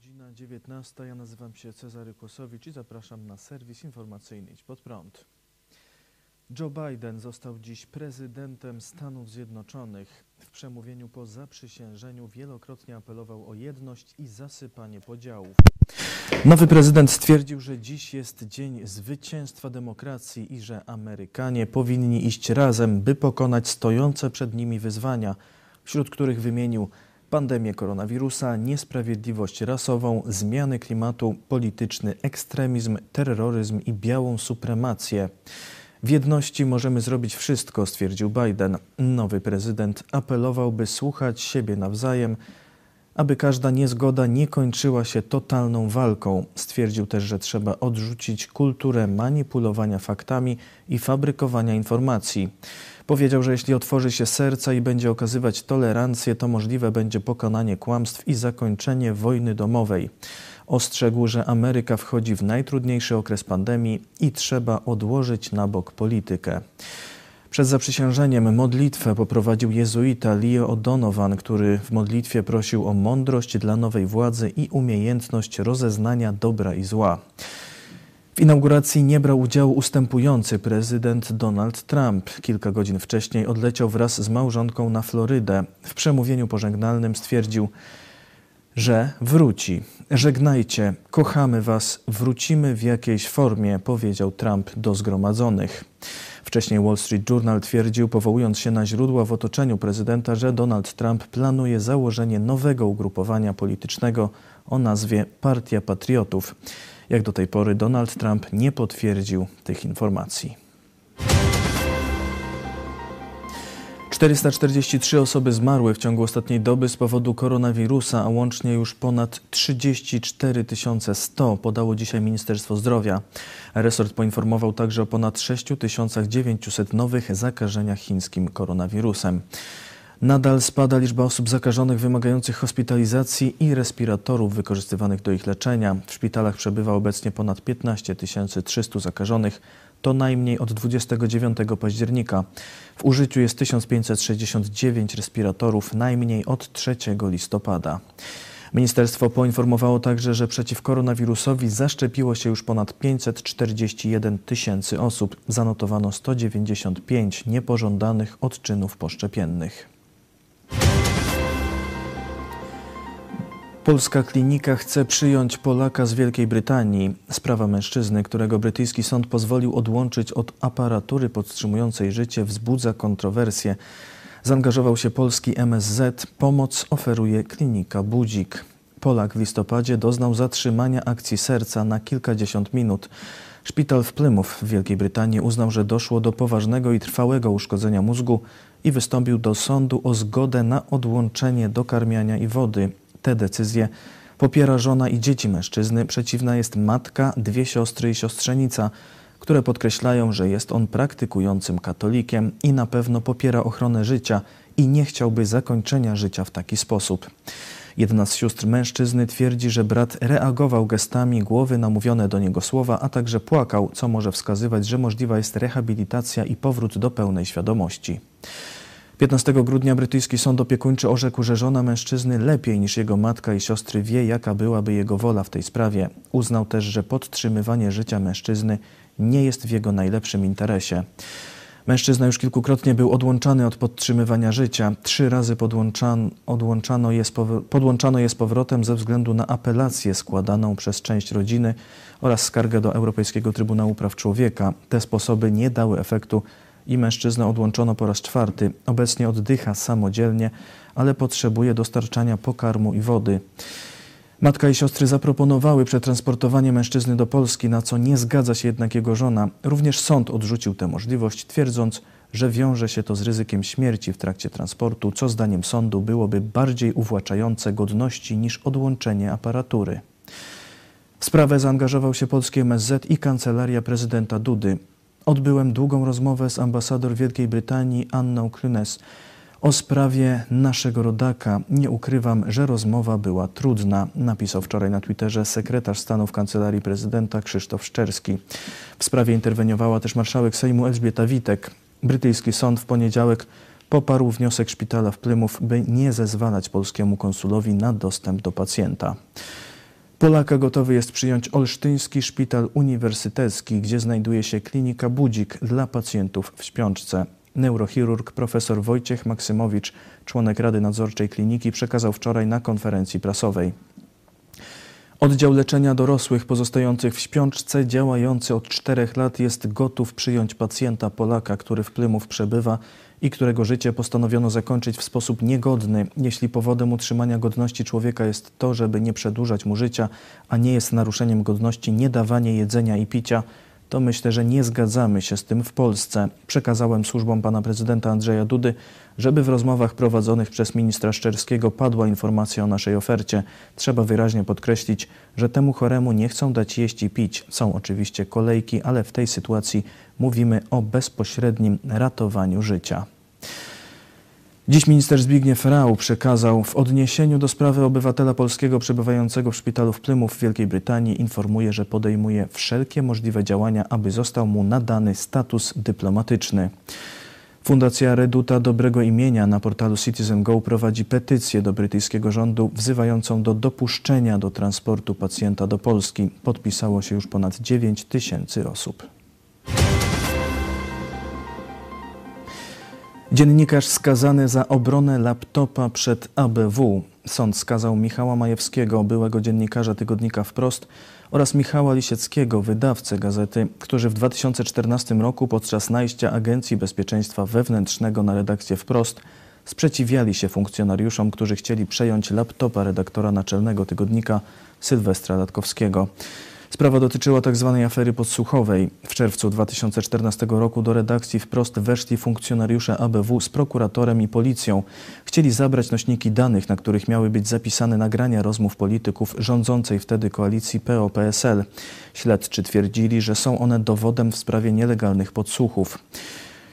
20 stycznia, minęła godzina 19. Ja nazywam się Cezary Kłosowicz i zapraszam na serwis informacyjny Idź Pod Prąd. Joe Biden został dziś prezydentem Stanów Zjednoczonych. W przemówieniu po zaprzysiężeniu wielokrotnie apelował o jedność i zasypanie podziałów. Nowy prezydent stwierdził, że dziś jest dzień zwycięstwa demokracji i że Amerykanie powinni iść razem, by pokonać stojące przed nimi wyzwania, wśród których wymienił pandemię koronawirusa, niesprawiedliwość rasową, zmiany klimatu, polityczny ekstremizm, terroryzm i białą supremację. W jedności możemy zrobić wszystko, stwierdził Biden. Nowy prezydent apelował, by słuchać siebie nawzajem, aby każda niezgoda nie kończyła się totalną walką. Stwierdził też, że trzeba odrzucić kulturę manipulowania faktami i fabrykowania informacji. Powiedział, że jeśli otworzy się serca i będzie okazywać tolerancję, to możliwe będzie pokonanie kłamstw i zakończenie wojny domowej. Ostrzegł, że Ameryka wchodzi w najtrudniejszy okres pandemii i trzeba odłożyć na bok politykę. Przed zaprzysiężeniem modlitwę poprowadził jezuita Leo O'Donovan, który w modlitwie prosił o mądrość dla nowej władzy i umiejętność rozeznania dobra i zła. W inauguracji nie brał udziału ustępujący prezydent Donald Trump. Kilka godzin wcześniej odleciał wraz z małżonką na Florydę. W przemówieniu pożegnalnym stwierdził, że wróci. Żegnajcie, kochamy was, wrócimy w jakiejś formie, powiedział Trump do zgromadzonych. Wcześniej Wall Street Journal twierdził, powołując się na źródła w otoczeniu prezydenta, że Donald Trump planuje założenie nowego ugrupowania politycznego o nazwie Partia Patriotów. Jak do tej pory Donald Trump nie potwierdził tych informacji. 443 osoby zmarły w ciągu ostatniej doby z powodu koronawirusa, a łącznie już ponad 34 100 podało dzisiaj Ministerstwo Zdrowia. Resort poinformował także o ponad 6900 nowych zakażeniach chińskim koronawirusem. Nadal spada liczba osób zakażonych wymagających hospitalizacji i respiratorów wykorzystywanych do ich leczenia. W szpitalach przebywa obecnie ponad 15 300 zakażonych, to najmniej od 29 października. W użyciu jest 1569 respiratorów, najmniej od 3 listopada. Ministerstwo poinformowało także, że przeciw koronawirusowi zaszczepiło się już ponad 541 tysięcy osób. Zanotowano 195 niepożądanych odczynów poszczepiennych. Polska klinika chce przyjąć Polaka z Wielkiej Brytanii. Sprawa mężczyzny, którego brytyjski sąd pozwolił odłączyć od aparatury podtrzymującej życie, wzbudza kontrowersje. Zaangażował się polski MSZ. Pomoc oferuje klinika Budzik. Polak w listopadzie doznał zatrzymania akcji serca na kilkadziesiąt minut. Szpital w Plymouth w Wielkiej Brytanii uznał, że doszło do poważnego i trwałego uszkodzenia mózgu i wystąpił do sądu o zgodę na odłączenie dokarmiania i wody. Te decyzje popiera żona i dzieci mężczyzny. Przeciwna jest matka, dwie siostry i siostrzenica, które podkreślają, że jest on praktykującym katolikiem i na pewno popiera ochronę życia i nie chciałby zakończenia życia w taki sposób. Jedna z sióstr mężczyzny twierdzi, że brat reagował gestami głowy na mówione do niego słowa, a także płakał, co może wskazywać, że możliwa jest rehabilitacja i powrót do pełnej świadomości. 15 grudnia brytyjski sąd opiekuńczy orzekł, że żona mężczyzny lepiej niż jego matka i siostry wie, jaka byłaby jego wola w tej sprawie. Uznał też, że podtrzymywanie życia mężczyzny nie jest w jego najlepszym interesie. Mężczyzna już kilkukrotnie był odłączany od podtrzymywania życia. Trzy razy podłączano, odłączano je z podłączano je z powrotem ze względu na apelację składaną przez część rodziny oraz skargę do Europejskiego Trybunału Praw Człowieka. Te sposoby nie dały efektu i mężczyznę odłączono po raz czwarty. Obecnie oddycha samodzielnie, ale potrzebuje dostarczania pokarmu i wody. Matka i siostry zaproponowały przetransportowanie mężczyzny do Polski, na co nie zgadza się jednak jego żona. Również sąd odrzucił tę możliwość, twierdząc, że wiąże się to z ryzykiem śmierci w trakcie transportu, co zdaniem sądu byłoby bardziej uwłaczające godności niż odłączenie aparatury. W sprawę zaangażował się polski MSZ i kancelaria prezydenta Dudy. Odbyłem długą rozmowę z ambasador Wielkiej Brytanii Anną Clunes o sprawie naszego rodaka. Nie ukrywam, że rozmowa była trudna, napisał wczoraj na Twitterze sekretarz stanu w kancelarii prezydenta Krzysztof Szczerski. W sprawie interweniowała też marszałek Sejmu Elżbieta Witek. Brytyjski sąd w poniedziałek poparł wniosek szpitala w Plymouth, by nie zezwalać polskiemu konsulowi na dostęp do pacjenta. Polaka gotowy jest przyjąć Olsztyński Szpital Uniwersytecki, gdzie znajduje się klinika Budzik dla pacjentów w śpiączce. Neurochirurg profesor Wojciech Maksymowicz, członek Rady Nadzorczej Kliniki, przekazał wczoraj na konferencji prasowej. Oddział leczenia dorosłych pozostających w śpiączce, działający od czterech lat, jest gotów przyjąć pacjenta Polaka, który w Plymouth przebywa i którego życie postanowiono zakończyć w sposób niegodny, jeśli powodem utrzymania godności człowieka jest to, żeby nie przedłużać mu życia, a nie jest naruszeniem godności niedawanie jedzenia i picia, to myślę, że nie zgadzamy się z tym w Polsce. Przekazałem służbom pana prezydenta Andrzeja Dudy, żeby w rozmowach prowadzonych przez ministra Szczerskiego padła informacja o naszej ofercie. Trzeba wyraźnie podkreślić, że temu choremu nie chcą dać jeść i pić. Są oczywiście kolejki, ale w tej sytuacji mówimy o bezpośrednim ratowaniu życia. Dziś minister Zbigniew Rau przekazał w odniesieniu do sprawy obywatela polskiego przebywającego w szpitalu w Plymouth w Wielkiej Brytanii informuje, że podejmuje wszelkie możliwe działania, aby został mu nadany status dyplomatyczny. Fundacja Reduta Dobrego Imienia na portalu Citizen Go prowadzi petycję do brytyjskiego rządu wzywającą do dopuszczenia do transportu pacjenta do Polski. Podpisało się już ponad 9 tysięcy osób. Dziennikarz skazany za obronę laptopa przed ABW. Sąd skazał Michała Majewskiego, byłego dziennikarza tygodnika Wprost oraz Michała Lisieckiego, wydawcę gazety, którzy w 2014 roku podczas najścia Agencji Bezpieczeństwa Wewnętrznego na redakcję Wprost sprzeciwiali się funkcjonariuszom, którzy chcieli przejąć laptopa redaktora naczelnego tygodnika Sylwestra Latkowskiego. Sprawa dotyczyła tzw. Tak afery podsłuchowej. W czerwcu 2014 roku do redakcji wprost weszli funkcjonariusze ABW z prokuratorem i policją. Chcieli zabrać nośniki danych, na których miały być zapisane nagrania rozmów polityków rządzącej wtedy koalicji PO-PSL. Śledczy twierdzili, że są one dowodem w sprawie nielegalnych podsłuchów.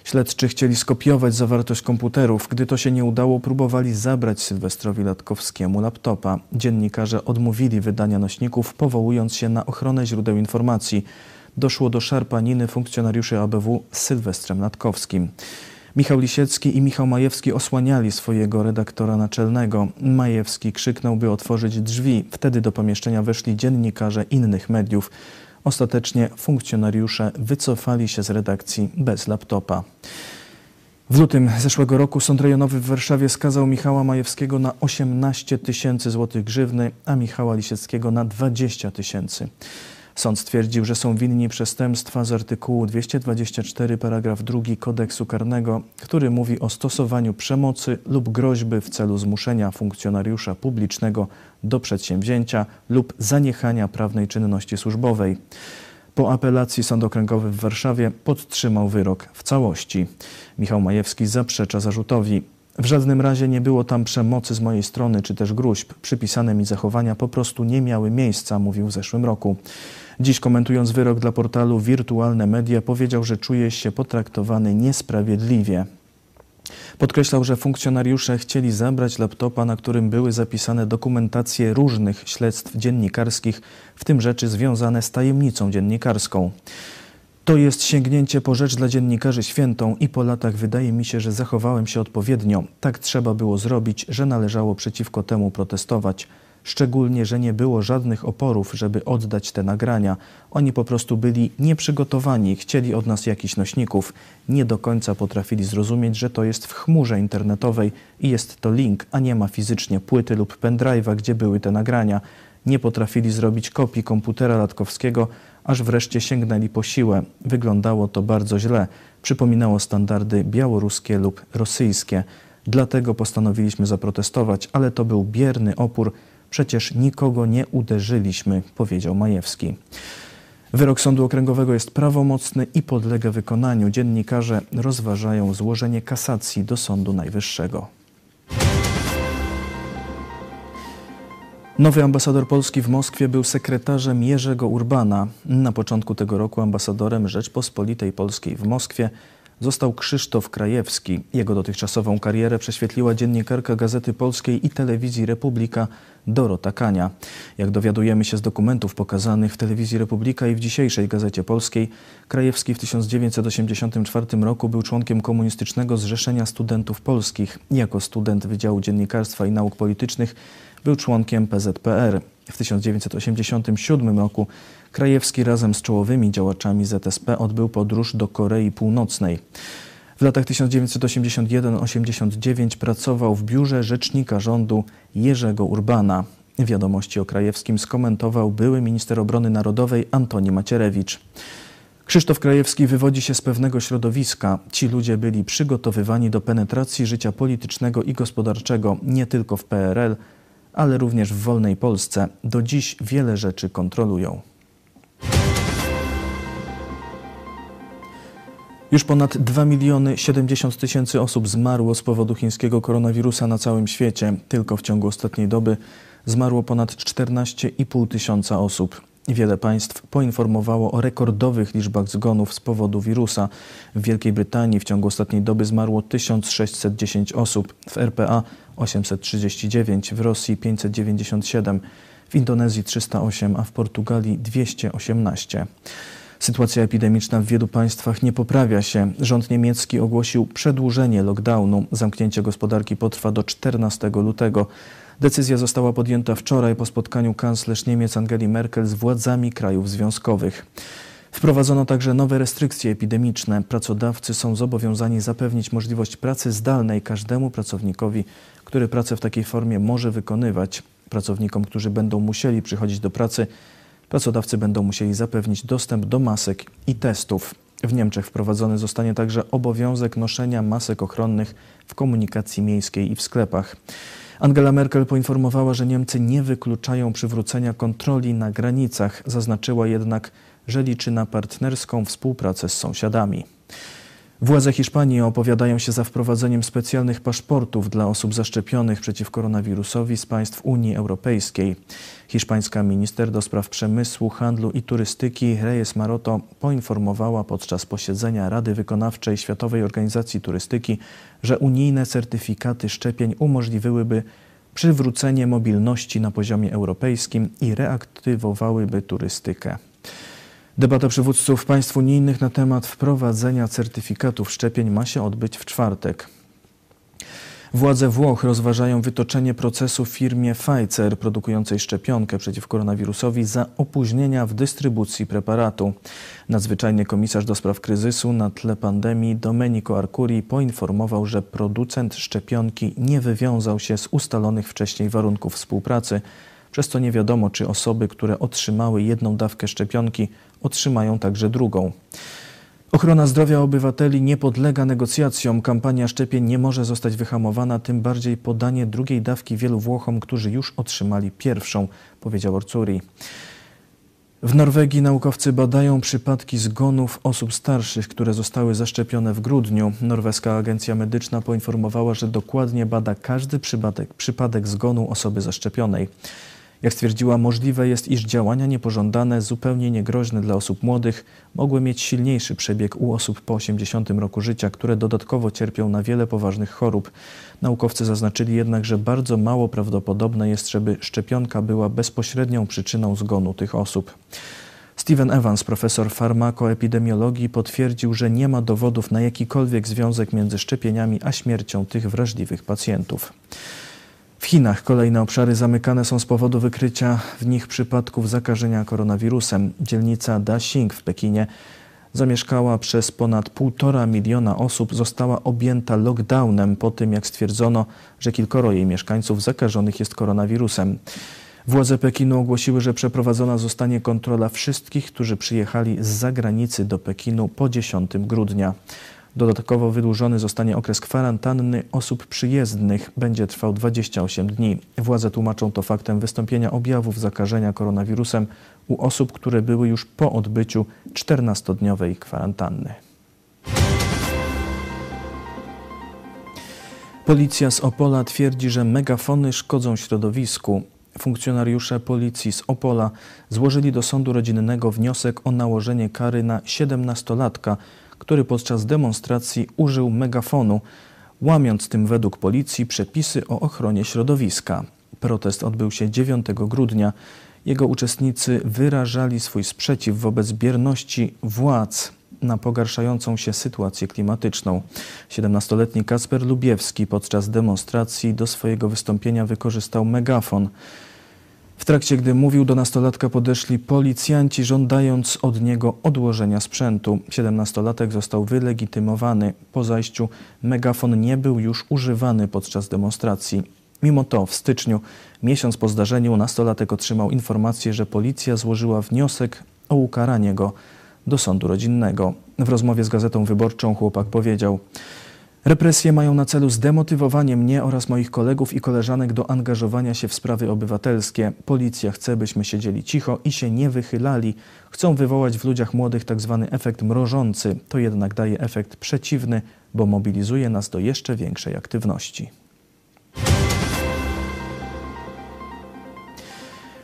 Śledczy chcieli skopiować zawartość komputerów. Gdy to się nie udało, próbowali zabrać Sylwestrowi Latkowskiemu laptopa. Dziennikarze odmówili wydania nośników, powołując się na ochronę źródeł informacji. Doszło do szarpaniny funkcjonariuszy ABW z Sylwestrem Latkowskim. Michał Lisiecki i Michał Majewski osłaniali swojego redaktora naczelnego. Majewski krzyknął, by otworzyć drzwi. Wtedy do pomieszczenia weszli dziennikarze innych mediów. Ostatecznie funkcjonariusze wycofali się z redakcji bez laptopa. W lutym zeszłego roku Sąd Rejonowy w Warszawie skazał Michała Majewskiego na 18 tysięcy złotych grzywny, a Michała Lisieckiego na 20 tysięcy. Sąd stwierdził, że są winni przestępstwa z artykułu 224 paragraf 2 kodeksu karnego, który mówi o stosowaniu przemocy lub groźby w celu zmuszenia funkcjonariusza publicznego do przedsięwzięcia lub zaniechania prawnej czynności służbowej. Po apelacji Sąd Okręgowy w Warszawie podtrzymał wyrok w całości. Michał Majewski zaprzecza zarzutowi. W żadnym razie nie było tam przemocy z mojej strony czy też gruźb. Przypisane mi zachowania po prostu nie miały miejsca, mówił w zeszłym roku. Dziś komentując wyrok dla portalu Wirtualne Media powiedział, że czuje się potraktowany niesprawiedliwie. Podkreślał, że funkcjonariusze chcieli zabrać laptopa, na którym były zapisane dokumentacje różnych śledztw dziennikarskich, w tym rzeczy związane z tajemnicą dziennikarską. To jest sięgnięcie po rzecz dla dziennikarzy świętą i po latach wydaje mi się, że zachowałem się odpowiednio. Tak trzeba było zrobić, że należało przeciwko temu protestować. Szczególnie, że nie było żadnych oporów, żeby oddać te nagrania. Oni po prostu byli nieprzygotowani, chcieli od nas jakichś nośników. Nie do końca potrafili zrozumieć, że to jest w chmurze internetowej i jest to link, a nie ma fizycznie płyty lub pendrive'a, gdzie były te nagrania. Nie potrafili zrobić kopii komputera Latkowskiego, aż wreszcie sięgnęli po siłę. Wyglądało to bardzo źle. Przypominało standardy białoruskie lub rosyjskie. Dlatego postanowiliśmy zaprotestować, ale to był bierny opór, Przecież nikogo nie uderzyliśmy, powiedział Majewski. Wyrok Sądu Okręgowego jest prawomocny i podlega wykonaniu. Dziennikarze rozważają złożenie kasacji do Sądu Najwyższego. Nowy ambasador Polski w Moskwie był sekretarzem Jerzego Urbana. Na początku tego roku ambasadorem Rzeczpospolitej Polskiej w Moskwie został Krzysztof Krajewski. Jego dotychczasową karierę prześwietliła dziennikarka Gazety Polskiej i Telewizji Republika Dorota Kania. Jak dowiadujemy się z dokumentów pokazanych w Telewizji Republika i w dzisiejszej Gazecie Polskiej, Krajewski w 1984 roku był członkiem Komunistycznego Zrzeszenia Studentów Polskich. Jako student Wydziału Dziennikarstwa i Nauk Politycznych był członkiem PZPR. W 1987 roku Krajewski razem z czołowymi działaczami ZSP odbył podróż do Korei Północnej. W latach 1981-89 pracował w biurze rzecznika rządu Jerzego Urbana. Wiadomości o Krajewskim skomentował były minister obrony narodowej Antoni Macierewicz. Krzysztof Krajewski wywodzi się z pewnego środowiska. Ci ludzie byli przygotowywani do penetracji życia politycznego i gospodarczego nie tylko w PRL, ale również w wolnej Polsce. Do dziś wiele rzeczy kontrolują. Już ponad 2 miliony 70 tysięcy osób zmarło z powodu chińskiego koronawirusa na całym świecie. Tylko w ciągu ostatniej doby zmarło ponad 14,5 tysiąca osób. Wiele państw poinformowało o rekordowych liczbach zgonów z powodu wirusa. W Wielkiej Brytanii w ciągu ostatniej doby zmarło 1610 osób, w RPA 839, w Rosji 597, w Indonezji 308, a w Portugalii 218. Sytuacja epidemiczna w wielu państwach nie poprawia się. Rząd niemiecki ogłosił przedłużenie lockdownu. Zamknięcie gospodarki potrwa do 14 lutego. Decyzja została podjęta wczoraj po spotkaniu kanclerz Niemiec Angeli Merkel z władzami krajów związkowych. Wprowadzono także nowe restrykcje epidemiczne. Pracodawcy są zobowiązani zapewnić możliwość pracy zdalnej każdemu pracownikowi, który pracę w takiej formie może wykonywać. Pracownikom, którzy będą musieli przychodzić do pracy, pracodawcy będą musieli zapewnić dostęp do masek i testów. W Niemczech wprowadzony zostanie także obowiązek noszenia masek ochronnych w komunikacji miejskiej i w sklepach. Angela Merkel poinformowała, że Niemcy nie wykluczają przywrócenia kontroli na granicach. Zaznaczyła jednak, że liczy na partnerską współpracę z sąsiadami. Władze Hiszpanii opowiadają się za wprowadzeniem specjalnych paszportów dla osób zaszczepionych przeciw koronawirusowi z państw Unii Europejskiej. Hiszpańska minister do spraw przemysłu, handlu i turystyki Reyes Maroto poinformowała podczas posiedzenia Rady Wykonawczej Światowej Organizacji Turystyki, że unijne certyfikaty szczepień umożliwiłyby przywrócenie mobilności na poziomie europejskim i reaktywowałyby turystykę. Debata przywódców państw unijnych na temat wprowadzenia certyfikatów szczepień ma się odbyć w czwartek. Władze Włoch rozważają wytoczenie procesu firmie Pfizer produkującej szczepionkę przeciw koronawirusowi za opóźnienia w dystrybucji preparatu. Nadzwyczajny komisarz do spraw kryzysu na tle pandemii Domenico Arcuri poinformował, że producent szczepionki nie wywiązał się z ustalonych wcześniej warunków współpracy, przez co nie wiadomo, czy osoby, które otrzymały jedną dawkę szczepionki, otrzymają także drugą. Ochrona zdrowia obywateli nie podlega negocjacjom. Kampania szczepień nie może zostać wyhamowana, tym bardziej podanie drugiej dawki wielu Włochom, którzy już otrzymali pierwszą, powiedział Orcuri. W Norwegii naukowcy badają przypadki zgonów osób starszych, które zostały zaszczepione w grudniu. Norweska Agencja Medyczna poinformowała, że dokładnie bada każdy przypadek, przypadek zgonu osoby zaszczepionej. Jak stwierdziła, możliwe jest, iż działania niepożądane, zupełnie niegroźne dla osób młodych, mogły mieć silniejszy przebieg u osób po 80 roku życia, które dodatkowo cierpią na wiele poważnych chorób. Naukowcy zaznaczyli jednak, że bardzo mało prawdopodobne jest, żeby szczepionka była bezpośrednią przyczyną zgonu tych osób. Steven Evans, profesor farmakoepidemiologii, potwierdził, że nie ma dowodów na jakikolwiek związek między szczepieniami a śmiercią tych wrażliwych pacjentów. Chinach kolejne obszary zamykane są z powodu wykrycia w nich przypadków zakażenia koronawirusem. Dzielnica Daxing w Pekinie zamieszkała przez ponad półtora miliona osób, została objęta lockdownem po tym, jak stwierdzono, że kilkoro jej mieszkańców zakażonych jest koronawirusem. Władze Pekinu ogłosiły, że przeprowadzona zostanie kontrola wszystkich, którzy przyjechali z zagranicy do Pekinu po 10 grudnia. Dodatkowo wydłużony zostanie okres kwarantanny osób przyjezdnych. Będzie trwał 28 dni. Władze tłumaczą to faktem wystąpienia objawów zakażenia koronawirusem u osób, które były już po odbyciu 14-dniowej kwarantanny. Policja z Opola twierdzi, że megafony szkodzą środowisku. Funkcjonariusze policji z Opola złożyli do sądu rodzinnego wniosek o nałożenie kary na 17-latka, który podczas demonstracji użył megafonu, łamiąc tym według policji przepisy o ochronie środowiska. Protest odbył się 9 grudnia. Jego uczestnicy wyrażali swój sprzeciw wobec bierności władz na pogarszającą się sytuację klimatyczną. 17-letni Kasper Lubiewski podczas demonstracji do swojego wystąpienia wykorzystał megafon. W trakcie, gdy mówił do nastolatka, podeszli policjanci, żądając od niego odłożenia sprzętu. 17-latek został wylegitymowany. Po zajściu megafon nie był już używany podczas demonstracji. Mimo to w styczniu, miesiąc po zdarzeniu, nastolatek otrzymał informację, że policja złożyła wniosek o ukaranie go do sądu rodzinnego. W rozmowie z Gazetą Wyborczą chłopak powiedział: Represje mają na celu zdemotywowanie mnie oraz moich kolegów i koleżanek do angażowania się w sprawy obywatelskie. Policja chce, byśmy siedzieli cicho i się nie wychylali. Chcą wywołać w ludziach młodych tzw. Tak efekt mrożący. To jednak daje efekt przeciwny, bo mobilizuje nas do jeszcze większej aktywności.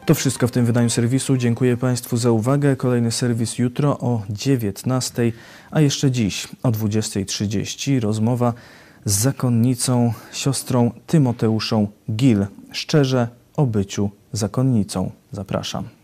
To wszystko w tym wydaniu serwisu. Dziękuję Państwu za uwagę. Kolejny serwis jutro o 19, a jeszcze dziś o 20.30 rozmowa z zakonnicą, siostrą Tymoteuszą Gil. Szczerze o byciu zakonnicą. Zapraszam.